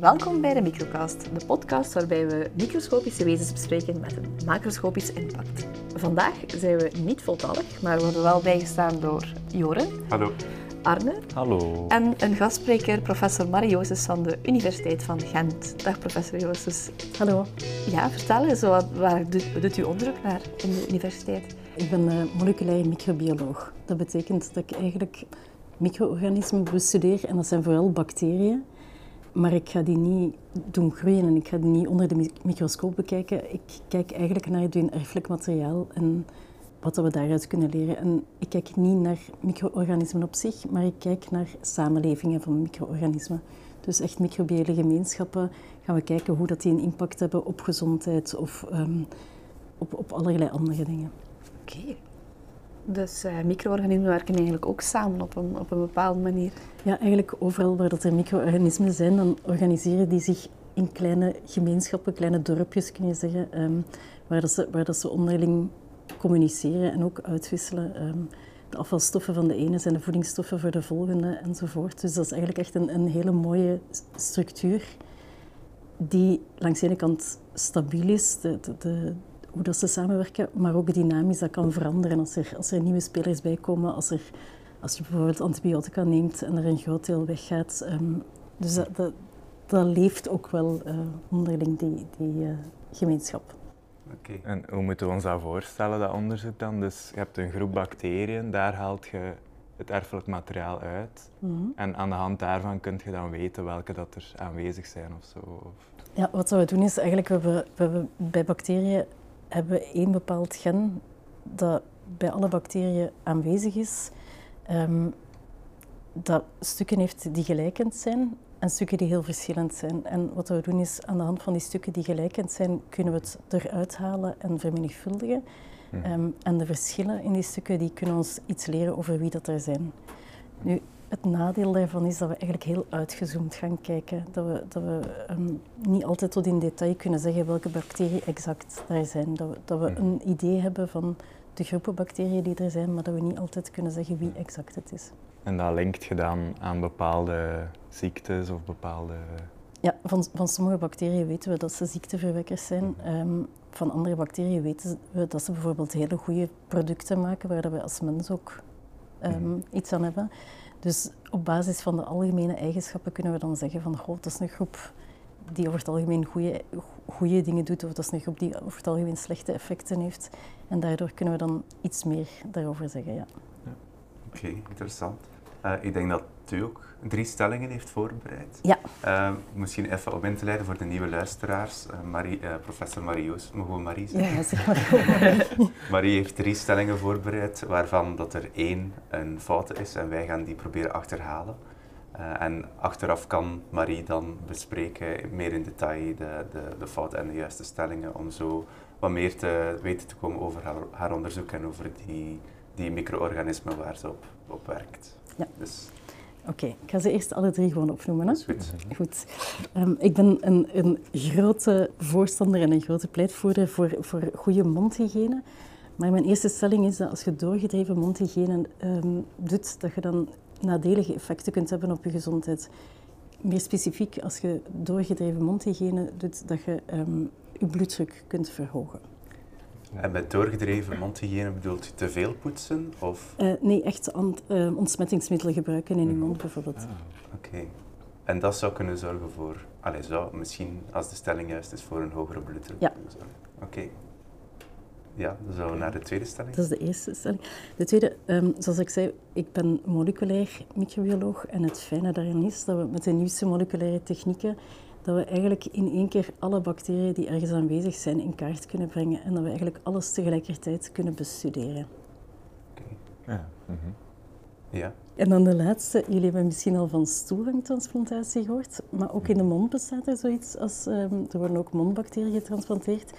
Welkom bij de Microcast, de podcast waarbij we microscopische wezens bespreken met een macroscopische impact. Vandaag zijn we niet voltallig, maar we worden wel bijgestaan door Joren. Hallo. Arne. Hallo. En een gastspreker, professor Marie Joostes van de Universiteit van Gent. Dag professor Joostes. Hallo. Ja, vertel eens, wat, waar doet, doet u onderzoek naar in de universiteit? Ik ben uh, moleculair microbioloog. Dat betekent dat ik eigenlijk micro-organismen bestudeer en dat zijn vooral bacteriën. Maar ik ga die niet doen groeien en ik ga die niet onder de microscoop bekijken. Ik kijk eigenlijk naar het erfelijk materiaal en wat we daaruit kunnen leren. En ik kijk niet naar micro-organismen op zich, maar ik kijk naar samenlevingen van micro-organismen. Dus echt microbiële gemeenschappen gaan we kijken hoe dat die een impact hebben op gezondheid of um, op, op allerlei andere dingen. Oké. Dus uh, micro-organismen werken eigenlijk ook samen op een, op een bepaalde manier? Ja, eigenlijk overal waar dat er micro-organismen zijn, dan organiseren die zich in kleine gemeenschappen, kleine dorpjes kun je zeggen, um, waar, dat ze, waar ze onderling communiceren en ook uitwisselen. Um, de afvalstoffen van de ene zijn de voedingsstoffen voor de volgende enzovoort. Dus dat is eigenlijk echt een, een hele mooie structuur die langs de ene kant stabiel is, de, hoe dat ze samenwerken, maar ook dynamisch dat kan veranderen als er, als er nieuwe spelers bij komen, als, er, als je bijvoorbeeld antibiotica neemt en er een groot deel weggaat. Um, dus dat, dat, dat, leeft ook wel uh, onderling, die, die uh, gemeenschap. Okay. En hoe moeten we ons dat voorstellen, dat onderzoek dan? Dus je hebt een groep bacteriën, daar haalt je het erfelijk materiaal uit. Mm -hmm. En aan de hand daarvan kun je dan weten welke dat er aanwezig zijn of zo. Of... Ja, wat we doen is eigenlijk, we hebben, we hebben bij bacteriën hebben we één bepaald gen dat bij alle bacteriën aanwezig is. Um, dat stukken heeft die gelijkend zijn en stukken die heel verschillend zijn. En wat we doen is, aan de hand van die stukken die gelijkend zijn, kunnen we het eruit halen en vermenigvuldigen. Mm. Um, en de verschillen in die stukken die kunnen ons iets leren over wie dat er zijn. Nu, het nadeel daarvan is dat we eigenlijk heel uitgezoomd gaan kijken. Dat we, dat we um, niet altijd tot in detail kunnen zeggen welke bacteriën exact daar zijn. Dat we, dat we een idee hebben van de groepen bacteriën die er zijn, maar dat we niet altijd kunnen zeggen wie exact het is. En dat linkt je dan aan bepaalde ziektes of bepaalde... Ja, van, van sommige bacteriën weten we dat ze ziekteverwekkers zijn. Um, van andere bacteriën weten we dat ze bijvoorbeeld hele goede producten maken, waar we als mens ook um, iets aan hebben. Dus op basis van de algemene eigenschappen kunnen we dan zeggen van goh, dat is een groep die over het algemeen goede, goede dingen doet, of dat is een groep die over het algemeen slechte effecten heeft. En daardoor kunnen we dan iets meer daarover zeggen. Ja. ja. Oké, interessant. Uh, ik denk dat u ook drie stellingen heeft voorbereid. Ja. Uh, misschien even op in te leiden voor de nieuwe luisteraars. Uh, Marie, professor Marie Joos, mogen we Marie zeggen? Ja, zeg maar. Marie heeft drie stellingen voorbereid, waarvan dat er één een fout is en wij gaan die proberen achterhalen. en achteraf kan Marie dan bespreken, meer in detail, de, de, de fouten en de juiste stellingen, om zo wat meer te weten te komen over haar, haar onderzoek en over die, die micro-organismen waar ze op, op werkt. Ja. Dus. Oké, okay. ik ga ze eerst alle drie gewoon opnoemen. Hè? goed. goed. Um, ik ben een, een, grote voorstander en een grote pleitvoerder voor, voor goede mondhygiëne. Maar mijn eerste stelling is dat als je doorgedreven mondhygiëne um, doet, dat je dan nadelige effecten kunt hebben op je gezondheid. Meer specifiek, als je doorgedreven mondhygiëne doet, dat je um, je bloeddruk kunt verhogen. En met doorgedreven mondhygiëne bedoelt u te veel poetsen? Of? Uh, nee, echt ont, uh, ontsmettingsmiddelen gebruiken in uw mond bijvoorbeeld. Ah, Oké. Okay. En dat zou kunnen zorgen voor, allez, zou misschien, als de stelling juist is, voor een hogere bloeddruk ja. kunnen zorgen. Oké. Okay. Ja, dan zouden we naar de tweede stelling. Dat is de eerste stelling. De tweede, um, zoals ik zei, ik ben moleculair microbioloog en het fijne daarin is dat we met de nieuwste moleculaire technieken dat we eigenlijk in één keer alle bacteriën die ergens aanwezig zijn in kaart kunnen brengen en dat we eigenlijk alles tegelijkertijd kunnen bestuderen. Okay. Ja. Mm -hmm. ja. En dan de laatste, jullie hebben misschien al van stoelgangtransplantatie gehoord, maar ook in de mond bestaat er zoiets als, um, er worden ook mondbacteriën getransplanteerd.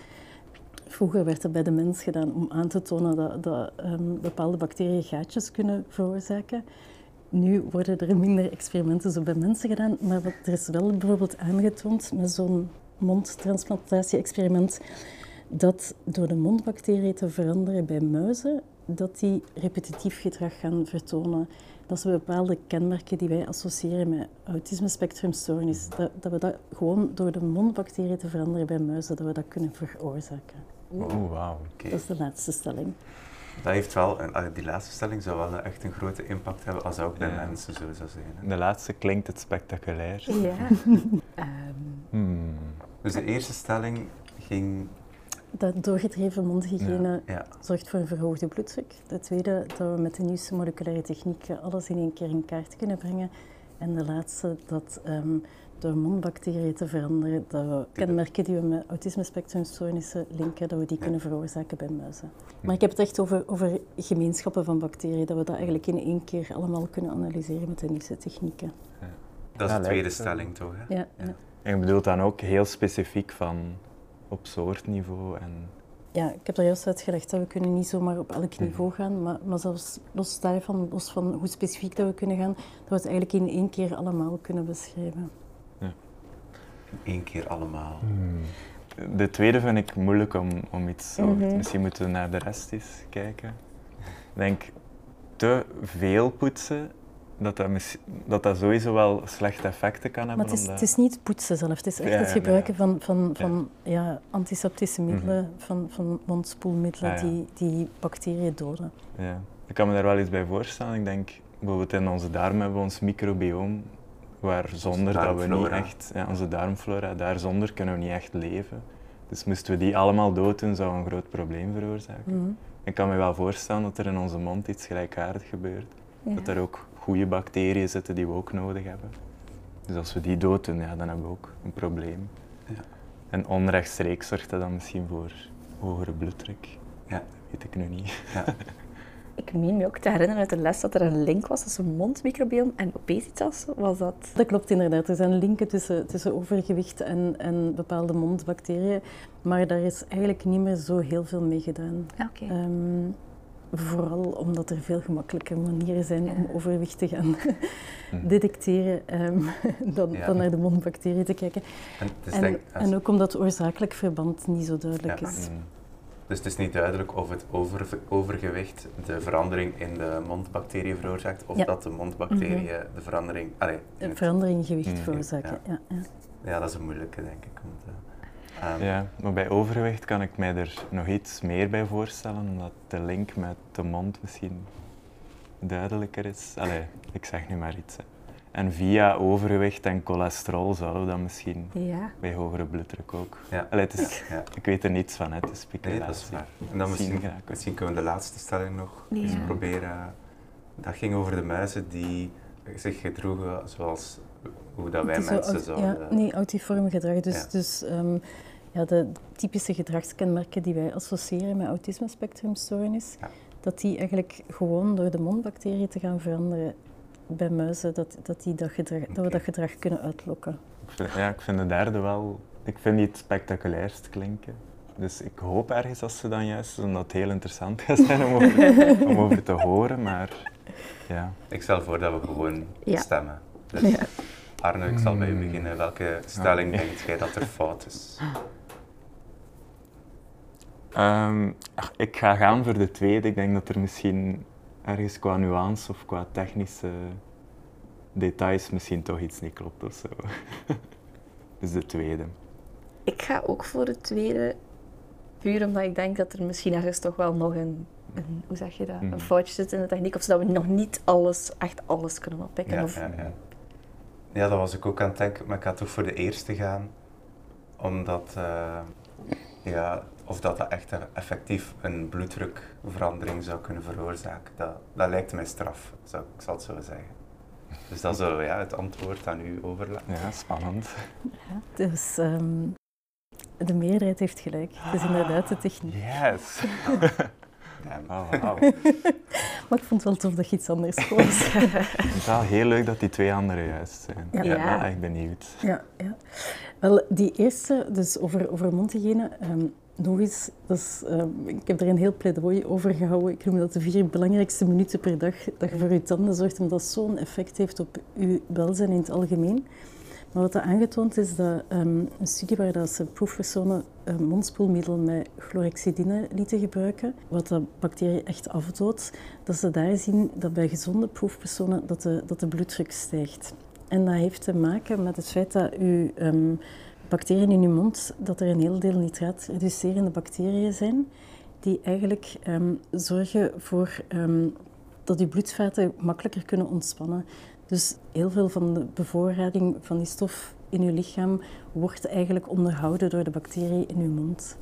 Vroeger werd dat bij de mens gedaan om aan te tonen dat, dat um, bepaalde bacteriën gaatjes kunnen veroorzaken. Nu worden er minder experimenten zo bij mensen gedaan, maar wat, er is wel bijvoorbeeld aangetoond met zo'n mondtransplantatie-experiment dat door de mondbacteriën te veranderen bij muizen, dat die repetitief gedrag gaan vertonen. dat zijn bepaalde kenmerken die wij associëren met autisme-spectrumstoornis. Dat, dat we dat gewoon door de mondbacteriën te veranderen bij muizen, dat we dat kunnen veroorzaken. Oh, wauw. Oké. Dat is de laatste stelling. Dat heeft wel, een, ah, die laatste stelling zou wel echt een grote impact hebben als dat ook bij Ja. mensen zo zou zijn. hè. De laatste klinkt het spectaculair. Ja. Ehm, Hmm. Dus de eerste stelling ging... Dat doorgedreven mondhygiëne Ja, zorgt voor een verhoogde bloeddruk. De tweede, dat we met de nieuwste moleculaire technieken alles in één keer in kaart kunnen brengen. En de laatste, dat ehm, door mondbacteriën te veranderen, dat we kenmerken die we met autisme-spectrumstoornissen linken, dat we die kunnen veroorzaken bij muizen. Maar ik heb het echt over, over gemeenschappen van bacteriën, dat we dat eigenlijk in één keer allemaal kunnen analyseren met de nieuwste technieken. dat is Ja, de tweede stelling toch? Hè? Ja. En je bedoelt dan ook heel specifiek van op soortniveau en... Ja, ik heb daar juist uitgelegd dat we kunnen niet zomaar op elk Mhm. niveau gaan, maar, maar zelfs los daarvan, los van hoe specifiek dat we kunnen gaan, dat we het eigenlijk in één keer allemaal kunnen beschrijven. Eén keer allemaal. Hmm. De tweede vind ik moeilijk om, om iets zo... Mhm. Misschien moeten we naar de rest eens kijken. Ik denk, te veel poetsen, dat dat, dat dat sowieso wel slechte effecten kan Maar hebben. het is, omdat- het is niet poetsen zelf, het is echt Ja, het gebruiken ja. Mhm. van, van, van ja, antiseptische middelen, van, van mondspoelmiddelen Ah, ja. die, die bacteriën doden. Ja. Ik kan me daar wel iets bij voorstellen. Ik denk, bijvoorbeeld in onze darm hebben we ons microbioom, waar zonder dat we niet echt, ja, onze darmflora, daar zonder kunnen we niet echt leven. Dus moesten we die allemaal dood doen, zou een groot probleem veroorzaken. Mhm. Ik kan me wel voorstellen dat er in onze mond iets gelijkaardigs gebeurt. ja. Dat er ook goede bacteriën zitten die we ook nodig hebben. Dus als we die dood doen, ja, dan hebben we ook een probleem. Ja. En onrechtstreeks zorgt dat dan misschien voor hogere bloeddruk. Ja. Weet ik nu niet. Ja. Ik meen me ook te herinneren uit de les dat er een link was tussen mondmicrobiom en obesitas. Was dat? Dat klopt inderdaad. Er zijn linken tussen, tussen overgewicht en, en bepaalde mondbacteriën, maar daar is eigenlijk niet meer zo heel veel mee gedaan. Ja, oké. Ehm, vooral omdat er veel gemakkelijke manieren zijn om overwicht te gaan Mhm. detecteren ehm, dan, Ja. dan naar de mondbacteriën te kijken. En, En, denk, als- en ook omdat het oorzakelijk verband niet zo duidelijk Ja. is. Mm. Dus het is niet duidelijk of het over, overgewicht de verandering in de mondbacteriën veroorzaakt, of Ja. Mhm. dat de mondbacteriën de verandering... Allee, het- verandering in gewicht Mm, veroorzaken. Ja. Ja, ja, dat is een moeilijke, denk ik. Ehm, Ja, maar bij overgewicht kan ik mij er nog iets meer bij voorstellen, omdat de link met de mond misschien duidelijker is. Allee, ik zeg nu maar iets. Hè. En via overgewicht en cholesterol zouden we dan misschien Ja. bij hogere bloeddruk ook. Ja. Allee, het is, Ja. ik weet er niets van, hè. het is Nee, speculatie. dat is waar. En dan Misschien kunnen we de laatste stelling nog eens proberen. Dat ging over de muizen die zich gedroegen zoals hoe dat wij mensen zouden... Ja, nee, autiform gedrag. Dus, Ja. dus ehm, ja, de typische gedragskenmerken die wij associëren met autisme-spectrumstoornis, Ja. dat die eigenlijk gewoon door de mondbacteriën te gaan veranderen bij muizen, dat, dat, die dat, gedrag, dat we dat gedrag kunnen uitlokken. Ja, ik vind de derde wel... Ik vind die het spectaculairst klinken. Dus ik hoop ergens dat ze dan juist is, omdat het heel interessant gaat zijn om over, om over te horen, maar ja. Ik stel voor dat we gewoon Ja. stemmen. Dus Ja. Arno, ik zal bij u Hmm. beginnen. Welke stelling Oké. denkt jij dat er fout is? Ehm, ach, ik ga gaan voor de tweede. Ik denk dat er misschien ergens qua nuance of qua technische details misschien toch iets niet klopt of zo. dus de tweede. Ik ga ook voor de tweede, puur omdat ik denk dat er misschien ergens toch wel nog een, een hoe zeg je dat, Mhm. een foutje zit in de techniek, of zodat we nog niet alles, echt alles kunnen oppikken. Ja, of, ja, ja. ja, dat was ik ook aan het denken, maar ik ga toch voor de eerste gaan. Omdat, eh, ja, of dat dat echt effectief een bloeddrukverandering zou kunnen veroorzaken, dat, dat lijkt mij straf, zou, ik zal het zo zeggen. Dus dat zou ja, het antwoord aan u overlaten. Ja, spannend. Dus ehm, de meerderheid heeft gelijk. Het is inderdaad de techniek. Yes! Ja, Oh, wauw. Maar ik vond het wel tof dat je iets anders koos. Het is wel heel leuk dat die twee andere juist zijn. Ja. Ik ben Ja. benieuwd. Ja, ja. Wel, die eerste, dus over, over mondhygiëne, ehm, nog eens, dat ehm, ik heb er een heel pleidooi over gehouden. Ik noem dat de vier belangrijkste minuten per dag dat je voor je tanden zorgt, omdat dat zo'n effect heeft op je welzijn in het algemeen. Maar wat er aangetoond is, dat ehm, een studie waar dat ze proefpersonen een mondspoelmiddel met chlorhexidine lieten gebruiken, wat de bacterie echt afdoodt, dat ze daar zien dat bij gezonde proefpersonen dat de, dat de bloeddruk stijgt. En dat heeft te maken met het feit dat ehm, bacteriën in uw mond, dat er een heel deel nitraatreducerende bacteriën zijn, die eigenlijk ehm, zorgen voor dat uw bloedvaten makkelijker kunnen ontspannen. Dus heel veel van de bevoorrading van die stof in uw lichaam wordt eigenlijk onderhouden door de bacteriën in uw mond.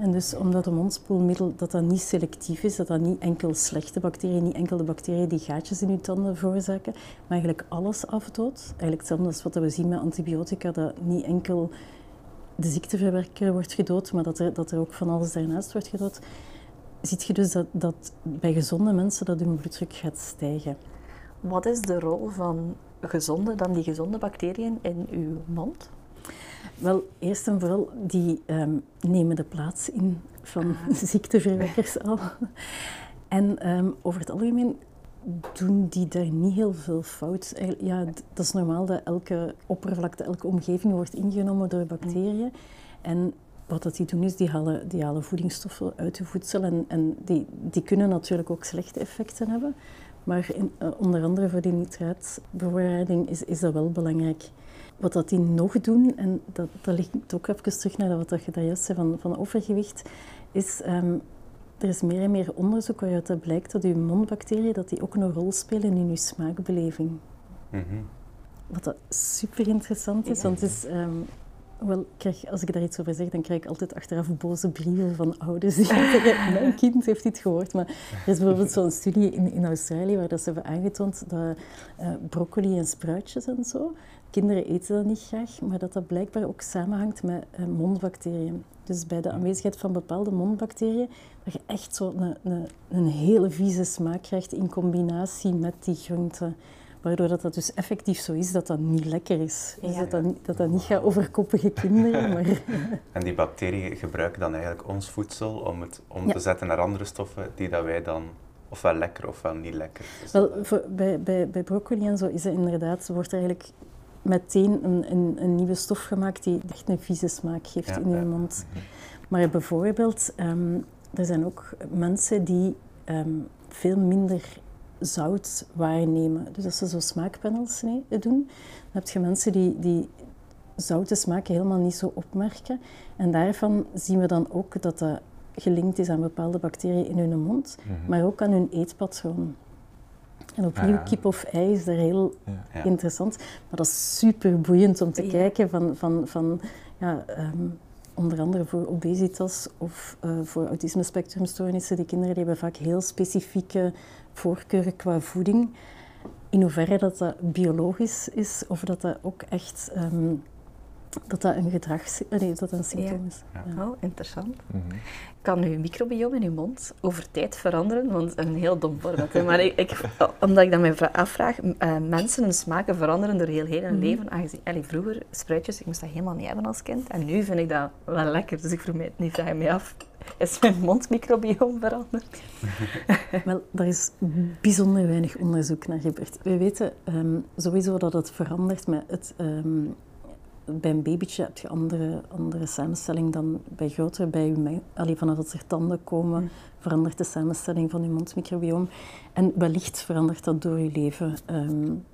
En dus omdat een mondspoelmiddel dat dat niet selectief is, dat dat niet enkel slechte bacteriën, niet enkel de bacteriën die gaatjes in uw tanden veroorzaken, maar eigenlijk alles afdoodt. Eigenlijk hetzelfde als wat we zien met antibiotica, dat niet enkel de ziekteverwerker wordt gedood, maar dat er, dat er ook van alles daarnaast wordt gedood. Ziet je dus dat, dat bij gezonde mensen dat hun bloeddruk gaat stijgen. Wat is de rol van gezonde, dan die gezonde bacteriën in uw mond? Wel, eerst en vooral, die ehm, nemen de plaats in van ah. ziekteverwekkers al. En ehm, over het algemeen doen die daar niet heel veel fout. Ja, dat is normaal dat elke oppervlakte, elke omgeving wordt ingenomen door bacteriën. En wat dat die doen is, die halen, die halen voedingsstoffen uit je voedsel en, en die, die kunnen natuurlijk ook slechte effecten hebben. Maar in, uh, onder andere voor die nitraatbewaarding is, is dat wel belangrijk. Wat dat die nog doen, en dat, dat ligt ook even terug naar wat dat je daar juist zei van, van overgewicht, is um, er is meer en meer onderzoek waaruit dat blijkt dat je mondbacteriën dat die ook een rol spelen in je smaakbeleving. Mm -hmm. Wat dat super interessant is, want het is um, wel, krijg, als ik daar iets over zeg, dan krijg ik altijd achteraf boze brieven van ouders die zeggen, mijn kind heeft dit gehoord. Maar er is bijvoorbeeld zo'n studie in, in Australië waar dat ze hebben aangetoond dat uh, broccoli en spruitjes en zo, kinderen eten dat niet graag, maar dat dat blijkbaar ook samenhangt met uh, mondbacteriën. Dus bij de aanwezigheid van bepaalde mondbacteriën, dat je echt zo een, een, een hele vieze smaak krijgt in combinatie met die groenten. Waardoor dat, dat dus effectief zo is dat dat niet lekker is. Dus dat, dat, dat dat niet gaat over koppige kinderen. Maar... En die bacteriën gebruiken dan eigenlijk ons voedsel om het om te zetten naar andere stoffen die dat wij dan ofwel lekker ofwel niet lekker. Dus Wel, voor, bij, bij, bij broccoli en zo is het inderdaad, wordt eigenlijk meteen een, een, een, nieuwe stof gemaakt die echt een vieze smaak geeft in je mond. Mhm. Maar bijvoorbeeld, um, er zijn ook mensen die um, veel minder zout waarnemen. Dus als ze zo smaakpanels doen, dan heb je mensen die, die zoute smaken helemaal niet zo opmerken. En daarvan zien we dan ook dat dat gelinkt is aan bepaalde bacteriën in hun mond, mhm. maar ook aan hun eetpatroon. En opnieuw, ah, kip of ei is daar heel interessant. Maar dat is super boeiend om te kijken van, van, van ja, ehm, onder andere voor obesitas of uh, voor autisme spectrumstoornissen. Die kinderen die hebben vaak heel specifieke voorkeuren qua voeding. In hoeverre dat dat biologisch is of dat dat ook echt um, dat dat een gedrag, nee, dat een symptoom is. Ja. Oh, interessant. Mm -hmm. Kan uw microbiome in uw mond over tijd veranderen? Want een heel dom voorbeeld. maar ik, ik, omdat ik dan mij afvraag, uh, mensen hun smaken veranderen door heel, heel hun mm -hmm. leven. Aangezien, allee, vroeger, spruitjes, ik moest dat helemaal niet hebben als kind. En nu vind ik dat wel lekker. Dus ik vroeg me, nu vraag me af, is mijn mondmicrobiome veranderd? Wel, daar is bijzonder weinig onderzoek naar gebeurd. We weten um, sowieso dat het verandert met het... Um, bij een babytje heb je andere, andere samenstelling dan bij groter. Bij je, allee, vanaf dat er tanden komen, mm. verandert de samenstelling van je mondmicrobioom. En wellicht verandert dat door je leven. Um,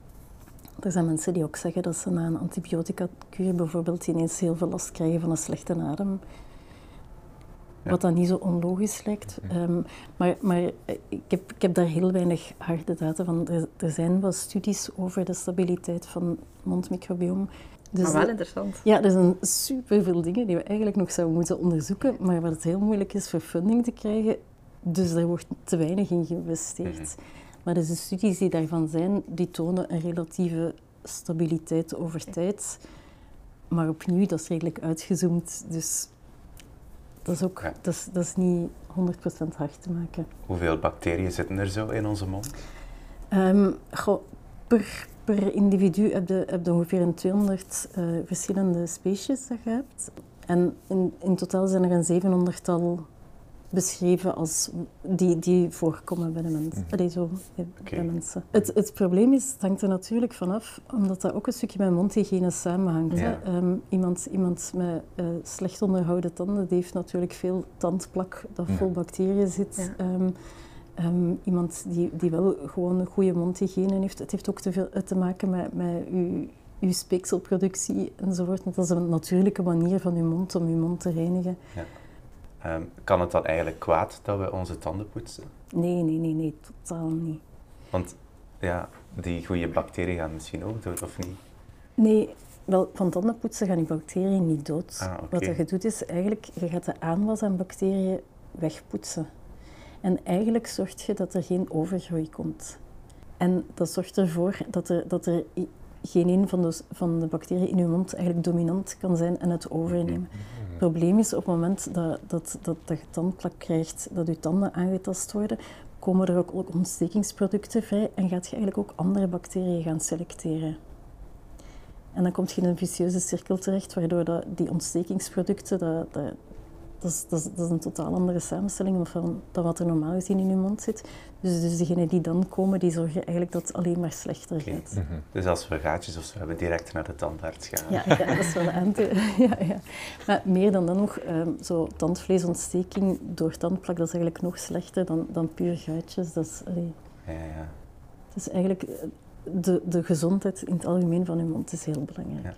er zijn mensen die ook zeggen dat ze na een antibiotica-kuur bijvoorbeeld ineens heel veel last krijgen van een slechte adem. Wat dan niet zo onlogisch lijkt. Um, maar maar ik, heb, ik heb daar heel weinig harde data van. Er, er zijn wel studies over de stabiliteit van het mondmicrobioom. Dus maar wel interessant. Ja, er zijn superveel dingen die we eigenlijk nog zouden moeten onderzoeken, maar wat het heel moeilijk is voor funding te krijgen. Dus daar wordt te weinig in geïnvesteerd. Mhm. Maar dus de studies die daarvan zijn, die tonen een relatieve stabiliteit over tijd. Maar opnieuw, dat is redelijk uitgezoomd. Dus dat is ook dat is, dat is niet 100% hard te maken. Hoeveel bacteriën zitten er zo in onze mond? Um, goh, per per individu heb je, heb je ongeveer een 200 uh, eh, verschillende species dat je hebt. En in, in totaal zijn er een 700-tal beschreven als die, die voorkomen bij, de mens, Mhm. Allee, zo, bij mensen. Het, het probleem is, het hangt er natuurlijk vanaf, omdat dat ook een stukje met mondhygiëne samenhangt. Ja. Ehm, iemand, iemand met eh, slecht onderhouden tanden, die heeft natuurlijk veel tandplak dat vol Ja. bacteriën zit. Ja. Ehm, ehm, iemand die, die wel gewoon een goede mondhygiëne heeft. Het heeft ook te, veel, te maken met, met uw, uw speekselproductie enzovoort. Dat is een natuurlijke manier van uw mond om uw mond te reinigen. Ehm, kan het dan eigenlijk kwaad dat we onze tanden poetsen? Nee, nee, nee, nee, totaal niet. Want ja, die goede bacteriën gaan misschien ook dood, of niet? Nee, wel, van tandenpoetsen gaan die bacteriën niet dood. Ah. Wat je doet is eigenlijk, je gaat de aanwas aan bacteriën wegpoetsen. En eigenlijk zorgt je dat er geen overgroei komt. En dat zorgt ervoor dat er, dat er geen een van de, van de bacteriën in je mond eigenlijk dominant kan zijn en het overnemen. Het probleem is op het moment dat, dat, dat, dat je tandplak krijgt, dat je tanden aangetast worden, komen er ook, ook ontstekingsproducten vrij en gaat je eigenlijk ook andere bacteriën gaan selecteren. En dan kom je in een vicieuze cirkel terecht, waardoor dat, die ontstekingsproducten, dat, dat, dat, is, dat, is, dat is een totaal andere samenstelling van, dan wat er normaal gezien in je mond zit. Dus, dus degenen die dan komen, die zorgen eigenlijk dat het alleen maar slechter gaat. Mhm. Dus als we gaatjes of zo hebben, direct naar de tandarts gaan. Ja, ja, dat is wel aan te... Ja, ja. Maar meer dan dan nog, ehm, zo tandvleesontsteking door tandplak, dat is eigenlijk nog slechter dan, dan puur guitjes. Dat is, allee, Ja, ja. het is eigenlijk... eh, De, de gezondheid in het algemeen van je mond is heel belangrijk. Ja.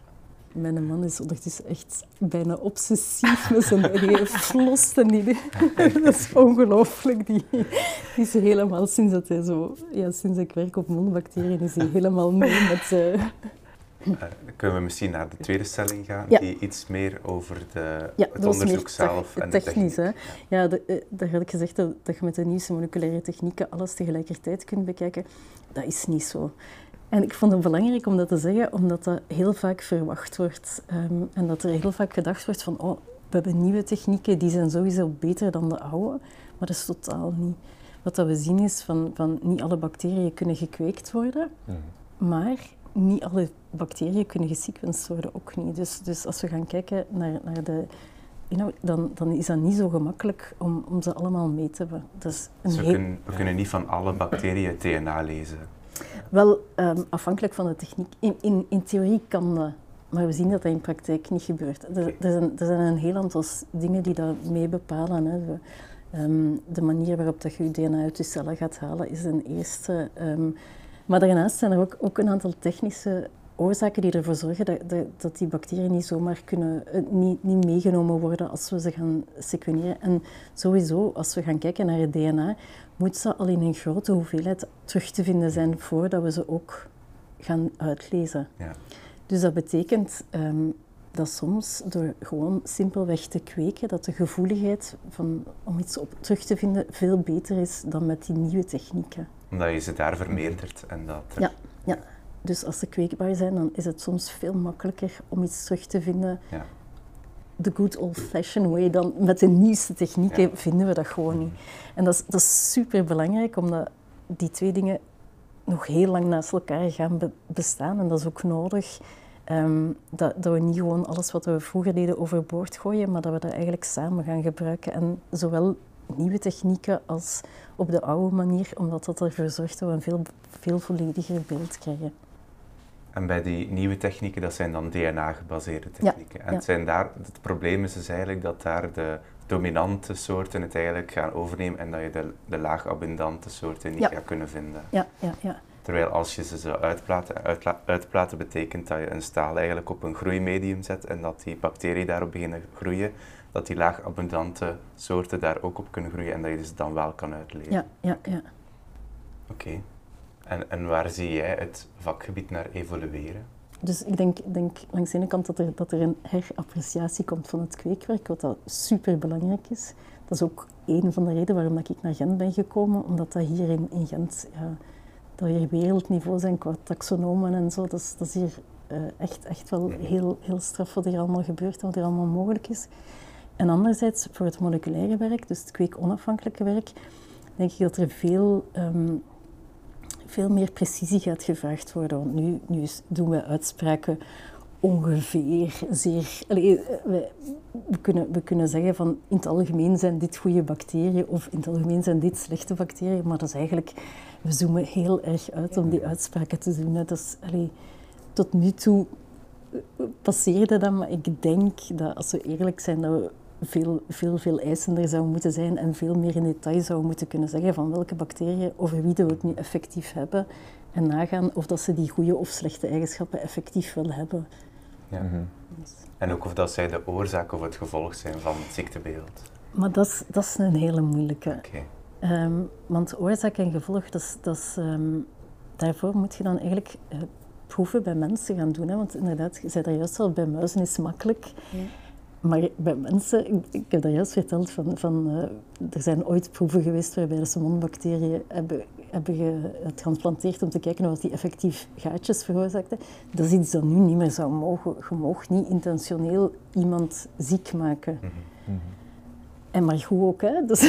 Mijn man is ondertussen echt bijna obsessief met zijn eigen flossen. Die, dat is ongelooflijk. Die, die is helemaal sinds dat hij zo... Ja, sinds ik werk op mondbacteriën is hij helemaal mee met... dan kunnen we misschien naar de tweede stelling gaan, Ja. die iets meer over de, Ja, het onderzoek zelf en de technisch. techniek. Hè? Ja, de, eh, daar had ik gezegd dat, dat je met de nieuwste moleculaire technieken alles tegelijkertijd kunt bekijken. Dat is niet zo. En ik vond het belangrijk om dat te zeggen, omdat dat heel vaak verwacht wordt. Ehm, en dat er heel vaak gedacht wordt van, oh, we hebben nieuwe technieken, die zijn sowieso beter dan de oude. Maar dat is totaal niet. Wat dat we zien is van, van niet alle bacteriën kunnen gekweekt worden, Mhm. maar niet alle bacteriën kunnen gesequenced worden, ook niet. Dus, dus als we gaan kijken naar, naar de inhoud, dan, dan is dat niet zo gemakkelijk om, om ze allemaal mee te hebben. Dus we, heel- kunnen, we kunnen niet van alle bacteriën DNA lezen. Wel, ehm, afhankelijk van de techniek. In, in, in theorie kan dat, maar we zien dat dat in praktijk niet gebeurt. Er, er, zijn, er zijn een heel aantal dingen die dat mee bepalen. Hè. De, ehm, de manier waarop dat je je DNA uit je cellen gaat halen is een eerste. ehm, maar daarnaast zijn er ook, ook een aantal technische oorzaken die ervoor zorgen dat, dat, dat die bacteriën niet zomaar kunnen, eh, niet, niet meegenomen worden als we ze gaan sequeneren. En sowieso, als we gaan kijken naar het DNA, ze al in een grote hoeveelheid terug te vinden zijn voordat we ze ook gaan uitlezen. Ja. Dus dat betekent ehm, dat soms door gewoon simpelweg te kweken, dat de gevoeligheid van, om iets op terug te vinden veel beter is dan met die nieuwe technieken. Omdat je ze daar vermeerdert en dat... er- Ja, ja. Dus als ze kweekbaar zijn, dan is het soms veel makkelijker om iets terug te vinden. Ja. The good old-fashioned way, dan met de nieuwste technieken Ja. vinden we dat gewoon niet. En dat is, dat is super belangrijk, omdat die twee dingen nog heel lang naast elkaar gaan be- bestaan. En dat is ook nodig. ehm, dat, dat we niet gewoon alles wat we vroeger deden overboord gooien, maar dat we dat eigenlijk samen gaan gebruiken. En zowel nieuwe technieken als op de oude manier, omdat dat ervoor zorgt dat we een veel, veel vollediger beeld krijgen. En bij die nieuwe technieken, dat zijn dan DNA-gebaseerde Ja, technieken. en. Het, zijn daar, het probleem is dus eigenlijk dat daar de dominante soorten het eigenlijk gaan overnemen en dat je de, de laag abundante soorten niet gaat kunnen vinden. Ja, ja, ja. Terwijl als je ze zou uitplaten, uitla- uitplaten betekent dat je een staal eigenlijk op een groeimedium zet en dat die bacteriën daarop beginnen groeien, dat die laag abundante soorten daar ook op kunnen groeien en dat je ze dan wel kan uitlezen. ja, ja, ja. Oké. En, en waar zie jij het vakgebied naar evolueren? Dus ik denk, denk langs de ene kant dat er, dat er een herappreciatie komt van het kweekwerk, wat dat super belangrijk is. Dat is ook een van de redenen waarom dat ik naar Gent ben gekomen, omdat dat hier in, in Gent, ja, dat hier wereldniveau zijn qua taxonomen en zo. Dat is, dat is hier eh, echt, echt wel heel, heel straf wat hier allemaal gebeurt en wat hier allemaal mogelijk is. En anderzijds, voor het moleculaire werk, dus het kweekonafhankelijke werk, denk ik dat er veel ehm, veel meer precisie gaat gevraagd worden. Want nu, nu doen we uitspraken ongeveer zeer. Allee, we, we, kunnen, we kunnen zeggen van in het algemeen zijn dit goede bacteriën of in het algemeen zijn dit slechte bacteriën, maar dat is eigenlijk, we zoomen heel erg uit om die uitspraken te doen. Dat is, tot nu toe passeerde dat, maar ik denk dat als we eerlijk zijn, dat we veel, veel, veel eisender zouden moeten zijn en veel meer in detail zouden moeten kunnen zeggen van welke bacteriën over wie we het nu effectief hebben en nagaan of dat ze die goede of slechte eigenschappen effectief wel hebben. Ja. Mhm. En ook of dat zij de oorzaak of het gevolg zijn van het ziektebeeld. Maar dat is, dat is een hele moeilijke. Okay. Ehm, want oorzaak en gevolg, dat is, dat is, ehm, daarvoor moet je dan eigenlijk uh, proeven bij mensen gaan doen. Hè? Want inderdaad, je zei daar juist al, bij muizen is makkelijk. Ja. Maar bij mensen, ik, heb dat juist verteld, van, van, uh, er zijn ooit proeven geweest waarbij de salmonbacteriën hebben hebben getransplanteerd om te kijken of die effectief gaatjes veroorzaakten. Dat is iets dat nu niet meer zou mogen. Je mag niet intentioneel iemand ziek maken. Mm -hmm. En maar goed ook, hè. Dus,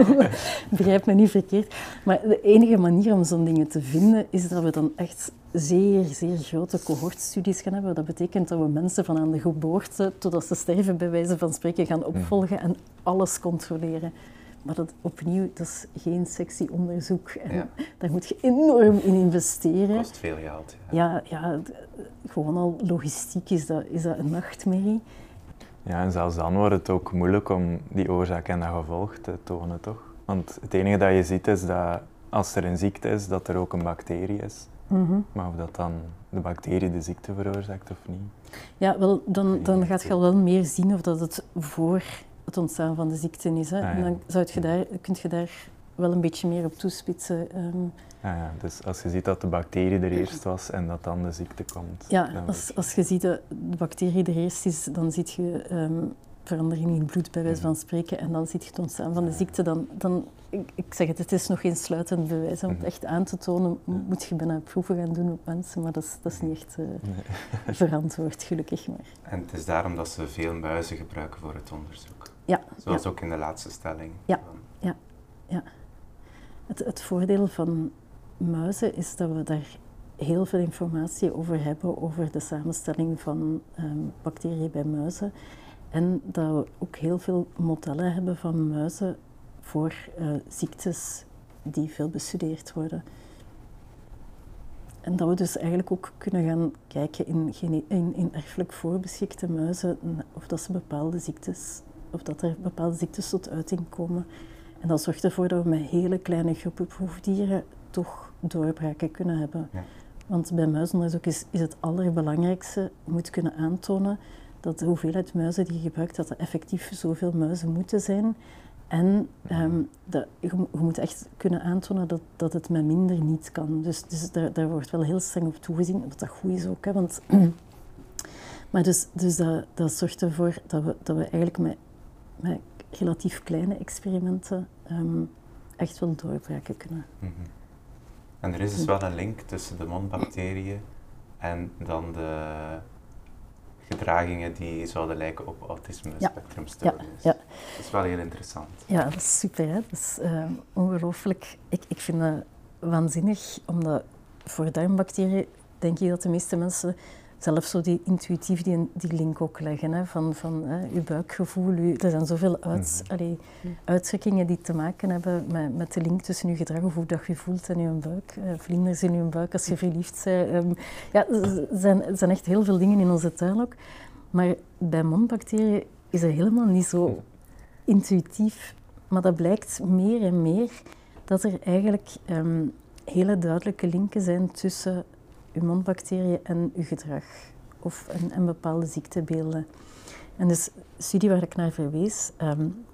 begrijp me niet verkeerd. Maar de enige manier om zo'n dingen te vinden, is dat we dan echt zeer, zeer grote cohortstudies gaan hebben. Dat betekent dat we mensen van aan de geboorte totdat ze sterven, bij wijze van spreken, gaan opvolgen en alles controleren. Maar dat, opnieuw, dat is geen sexy onderzoek. En Daar moet je enorm in investeren. Kost veel geld. Ja, ja, ja gewoon al logistiek is dat, is dat een nachtmerrie. Ja, en zelfs dan wordt het ook moeilijk om die oorzaak en dat gevolg te tonen, toch? Want het enige dat je ziet is dat als er een ziekte is, dat er ook een bacterie is. Mhm. Maar of dat dan de bacterie de ziekte veroorzaakt of niet. Ja, wel, dan, dan gaat je al wel meer zien of dat het voor het ontstaan van de ziekte is. Hè. Ah, en dan zou je daar, kun je daar wel een beetje meer op toespitsen. Um, ja, ja, dus als je ziet dat de bacterie er eerst was en dat dan de ziekte komt. Ja, als, als je ziet dat de bacterie er eerst is, dan zie je um, verandering in het bloed, bij wijze van spreken, en dan zie je het ontstaan van de ziekte. Dan, dan, ik, ik zeg het, het is nog geen sluitend bewijs. Om het mhm. echt aan te tonen, moet je bijna proeven gaan doen op mensen, maar dat is, dat is niet echt uh, verantwoord, gelukkig maar. En het is daarom dat ze veel muizen gebruiken voor het onderzoek. Ja. Zoals ook in de laatste stelling. Ja, ja, ja. Het, het voordeel van muizen is dat we daar heel veel informatie over hebben, over de samenstelling van ehm, bacteriën bij muizen. En dat we ook heel veel modellen hebben van muizen voor uh, ziektes die veel bestudeerd worden. En dat we dus eigenlijk ook kunnen gaan kijken in, in, in erfelijk voorbeschikte muizen of dat ze bepaalde ziektes of dat er bepaalde ziektes tot uiting komen. En dat zorgt ervoor dat we met hele kleine groepen proefdieren toch doorbraken kunnen hebben. Ja. Want bij muizenonderzoek is, is het allerbelangrijkste, je moet kunnen aantonen dat de hoeveelheid muizen die je gebruikt, dat er effectief zoveel muizen moeten zijn. En um, dat, je, je, moet echt kunnen aantonen dat, dat het met minder niet kan. Dus, dus daar, daar wordt wel heel streng op toegezien, wat dat goed is ook. Hè, want, maar dus, dus dat, dat zorgt ervoor dat we, dat we eigenlijk met met relatief kleine experimenten um, echt wel doorbraken kunnen. Mm En er is dus wel een link tussen de mondbacteriën en dan de gedragingen die zouden lijken op autisme spectrumstoornis. Ja, ja. Dat is wel heel interessant. Ja, dat is super. Hè? Dat is uh, ongelooflijk. Ik, ik vind dat waanzinnig, omdat voor darmbacteriën denk ik dat de meeste mensen zelf zo die intuïtief die, die link ook leggen. Hè, van van hè, je buikgevoel. Uw, er zijn zoveel uit, mm allee, uitdrukkingen die te maken hebben met, met de link tussen je gedrag of hoe dat je voelt en je buik. Uh, vlinders in je buik als je verliefd bent. Um, ja, er zijn, er zijn echt heel veel dingen in onze tuin ook. Maar bij mondbacteriën is het helemaal niet zo intuïtief. Maar dat blijkt meer en meer dat er eigenlijk um, hele duidelijke linken zijn tussen uw mondbacteriën en uw gedrag of en, en bepaalde ziektebeelden. En dus de studie waar ik naar verwees, um,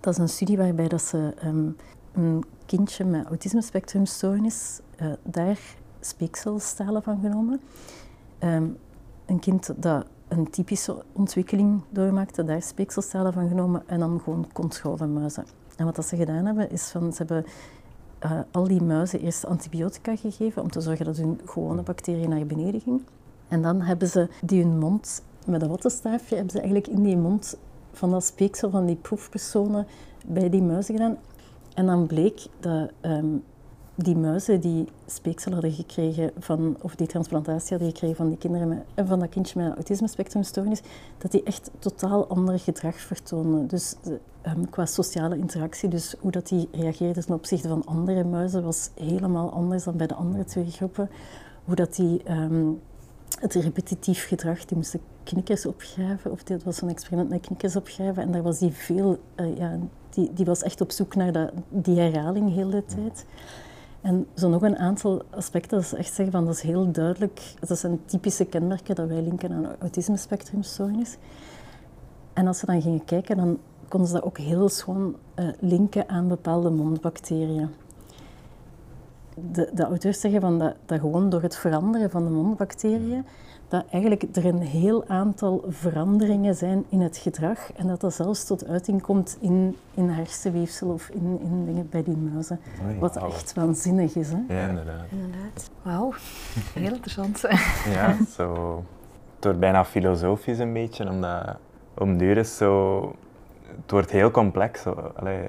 dat is een studie waarbij dat ze um, een kindje met autisme-spectrumstoornis, uh, daar speekselstalen van genomen. Um, een kind dat een typische ontwikkeling doormaakte, daar speekselstalen van genomen en dan gewoon controlemuizen. En wat dat ze gedaan hebben, is van, ze hebben uh, al die muizen eerst antibiotica gegeven om te zorgen dat hun gewone bacteriën naar beneden ging. En dan hebben ze die hun mond met een wattenstaafje hebben ze eigenlijk in die mond van dat speeksel van die proefpersonen bij die muizen gedaan. En dan bleek dat um, die muizen die speeksel hadden gekregen van, of die transplantatie hadden gekregen van die kinderen met, eh, van dat kindje met autisme-spectrumstoornis, dat die echt totaal ander gedrag vertoonden. Dus um, qua sociale interactie, dus hoe dat die reageerden ten opzichte van andere muizen, was helemaal anders dan bij de andere twee groepen. Hoe dat die um, het repetitief gedrag, die moesten knikkers opgraven, of dit was een experiment met knikkers opgraven, en daar was die veel, uh, ja, die, die was echt op zoek naar dat, die herhaling heel de tijd. En zo nog een aantal aspecten, dat is echt zeggen van dat is heel duidelijk, dat zijn typische kenmerken dat wij linken aan autisme-spectrumstoornis. En als ze dan gingen kijken, dan konden ze dat ook heel schoon uh, linken aan bepaalde mondbacteriën. De, de auteurs zeggen van dat, dat gewoon door het veranderen van de mondbacteriën dat eigenlijk er een heel aantal veranderingen zijn in het gedrag en dat dat zelfs tot uiting komt in, in hersenweefsel of in, in dingen bij die muizen. wat echt waanzinnig is. Hè? Ja, inderdaad. inderdaad. Wauw, heel interessant. ja, zo, het wordt bijna filosofisch een beetje, omdat om duur is zo, het wordt heel complex. Allee,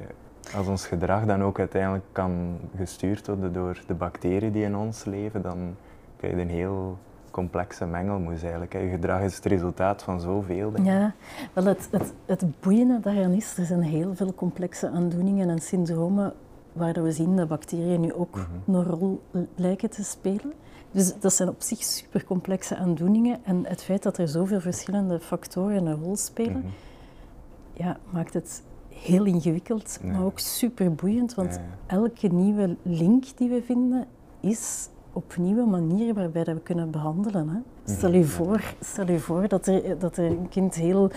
als ons gedrag dan ook uiteindelijk kan gestuurd worden door de bacteriën die in ons leven, dan kun je een heel complexe mengelmoes eigenlijk. Je gedrag is het resultaat van zoveel dingen. Ja, wel het, het, het boeiende daaraan is, er zijn heel veel complexe aandoeningen en syndromen waar we zien dat bacteriën nu ook mhm. een rol lijken te spelen. Dus dat zijn op zich supercomplexe aandoeningen en het feit dat er zoveel verschillende factoren een rol spelen, mhm. ja, maakt het heel ingewikkeld, maar ook super boeiend, want elke nieuwe link die we vinden is op nieuwe manieren waarbij dat we kunnen behandelen. Hè. Mhm. Stel, je voor, stel je voor dat er, dat er een kind heel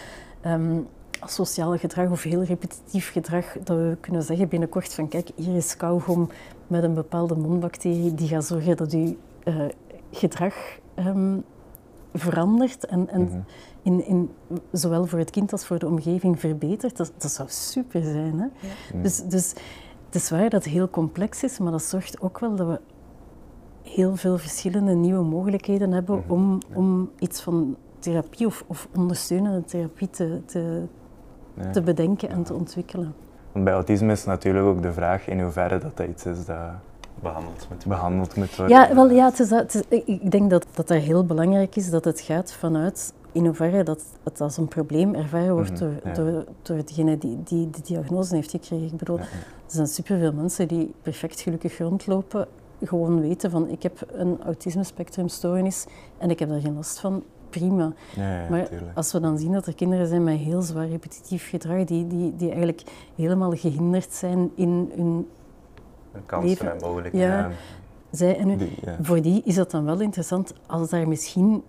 um, sociaal gedrag of heel repetitief gedrag, dat we kunnen zeggen binnenkort van kijk, hier is kauwgom met een bepaalde mondbacterie die gaat zorgen dat je uh, gedrag um, verandert en, en mhm. in, in, zowel voor het kind als voor de omgeving verbetert. Dat, dat zou super zijn. Hè? Ja. Dus, dus het is waar dat het heel complex is, maar dat zorgt ook wel dat we heel veel verschillende nieuwe mogelijkheden hebben mhm. om, om iets van therapie of, of ondersteunende therapie te, te, te bedenken en te ontwikkelen. Want bij autisme is natuurlijk ook de vraag in hoeverre dat, dat iets is dat behandeld moet, behandeld moet worden. Ja, wel, ja het is, het is, ik denk dat, dat dat heel belangrijk is dat het gaat vanuit in hoeverre dat het als een probleem ervaren wordt mhm, door, door, door degene die, die de diagnose heeft gekregen. Ik bedoel, er zijn superveel mensen die perfect gelukkig rondlopen gewoon weten van ik heb een autisme-spectrumstoornis en ik heb daar geen last van, prima. Ja, ja, maar als we dan zien dat er kinderen zijn met heel zwaar repetitief gedrag, die, die, die eigenlijk helemaal gehinderd zijn in hun kansen leven. en mogelijkheden. Ja, zij en u, Voor die is dat dan wel interessant als daar misschien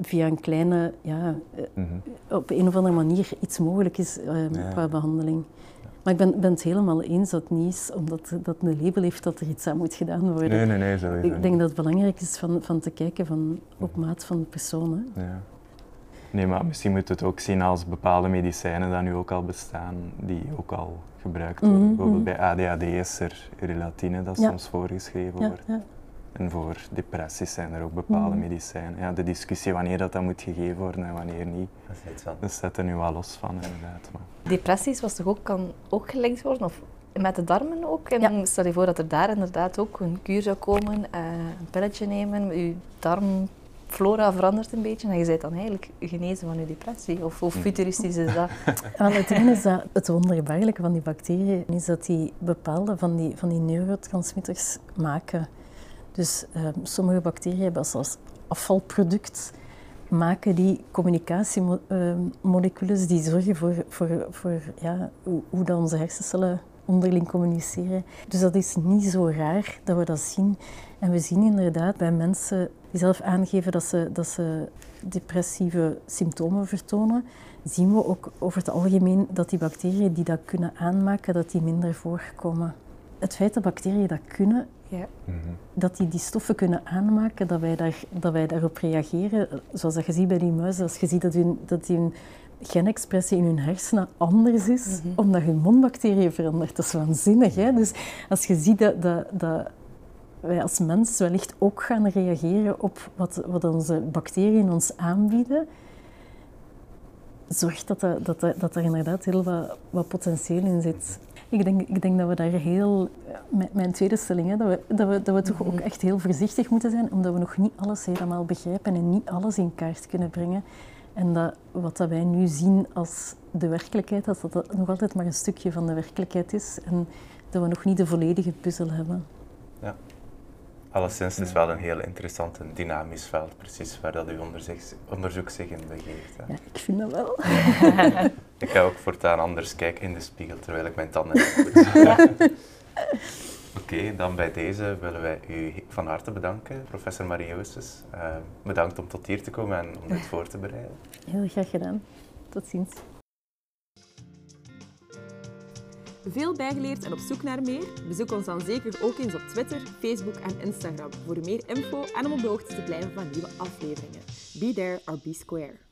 via een kleine, ja, mm op een of andere manier iets mogelijk is uh, qua behandeling. Maar ik ben, ben het helemaal eens dat niet is omdat dat een label heeft dat er iets aan moet gedaan worden. Nee, nee, nee. Zo ik denk dat het belangrijk is van, van te kijken van op maat van de persoon. Ja. Nee, maar misschien moet het ook zien als bepaalde medicijnen die nu ook al bestaan, die ook al gebruikt worden. Mhm, Bijvoorbeeld mhm. bij ADHD is er relatine dat soms voorgeschreven ja, wordt. En voor depressies zijn er ook bepaalde mm. medicijnen. Ja, de discussie wanneer dat, dat moet gegeven worden en wanneer niet, dat zet er nu wel los van inderdaad. Maar. Depressies was toch ook, kan ook gelinkt worden? Of met de darmen ook? En stel je voor dat er daar inderdaad ook een kuur zou komen, uh, een pilletje nemen, je darmflora verandert een beetje en je bent dan eigenlijk genezen van je depressie. Of hoe futuristisch is dat? Wel, het is dat het wonderbaarlijke van die bacteriën is dat die bepaalde van die, van die neurotransmitters maken. Dus ehm, sommige bacteriën hebben als, afvalproduct maken die communicatiemoleculen die zorgen voor, voor, voor ja, hoe, onze hersencellen onderling communiceren. Dus dat is niet zo raar dat we dat zien. En we zien inderdaad bij mensen die zelf aangeven dat ze, dat ze depressieve symptomen vertonen, zien we ook over het algemeen dat die bacteriën die dat kunnen aanmaken, dat die minder voorkomen. Het feit dat bacteriën dat kunnen, ja. Mhm. Dat die die stoffen kunnen aanmaken, dat wij, daar, dat wij daarop reageren. Zoals dat je ziet bij die muizen, als je ziet dat hun, dat hun genexpressie in hun hersenen anders is, mhm. omdat hun mondbacteriën verandert. Dat is waanzinnig. Hè? Dus als je ziet dat, dat, dat wij als mens wellicht ook gaan reageren op wat, wat onze bacteriën ons aanbieden, zorgt dat, dat, dat, dat er inderdaad heel wat, wat potentieel in zit. Ik denk, ik denk dat we daar heel, met mijn tweede stelling, hè, dat we, dat we, dat we toch ook echt heel voorzichtig moeten zijn, omdat we nog niet alles helemaal begrijpen en niet alles in kaart kunnen brengen. En dat wat dat wij nu zien als de werkelijkheid, dat dat nog altijd maar een stukje van de werkelijkheid is en dat we nog niet de volledige puzzel hebben. Alleszins, het is wel een heel interessant en dynamisch veld, precies waar dat uw onderzoek zich in begeeft. Ja, ik vind dat wel. ik ga ook voortaan anders kijken in de spiegel terwijl ik mijn tanden heb. Oké, dan bij deze willen wij u van harte bedanken, professor Marie Joostes. Uh, bedankt om tot hier te komen en om dit voor te bereiden. Heel graag gedaan. Tot ziens. Veel bijgeleerd en op zoek naar meer? Bezoek ons dan zeker ook eens op Twitter, Facebook en Instagram voor meer info en om op de hoogte te blijven van nieuwe afleveringen. Be there or be square.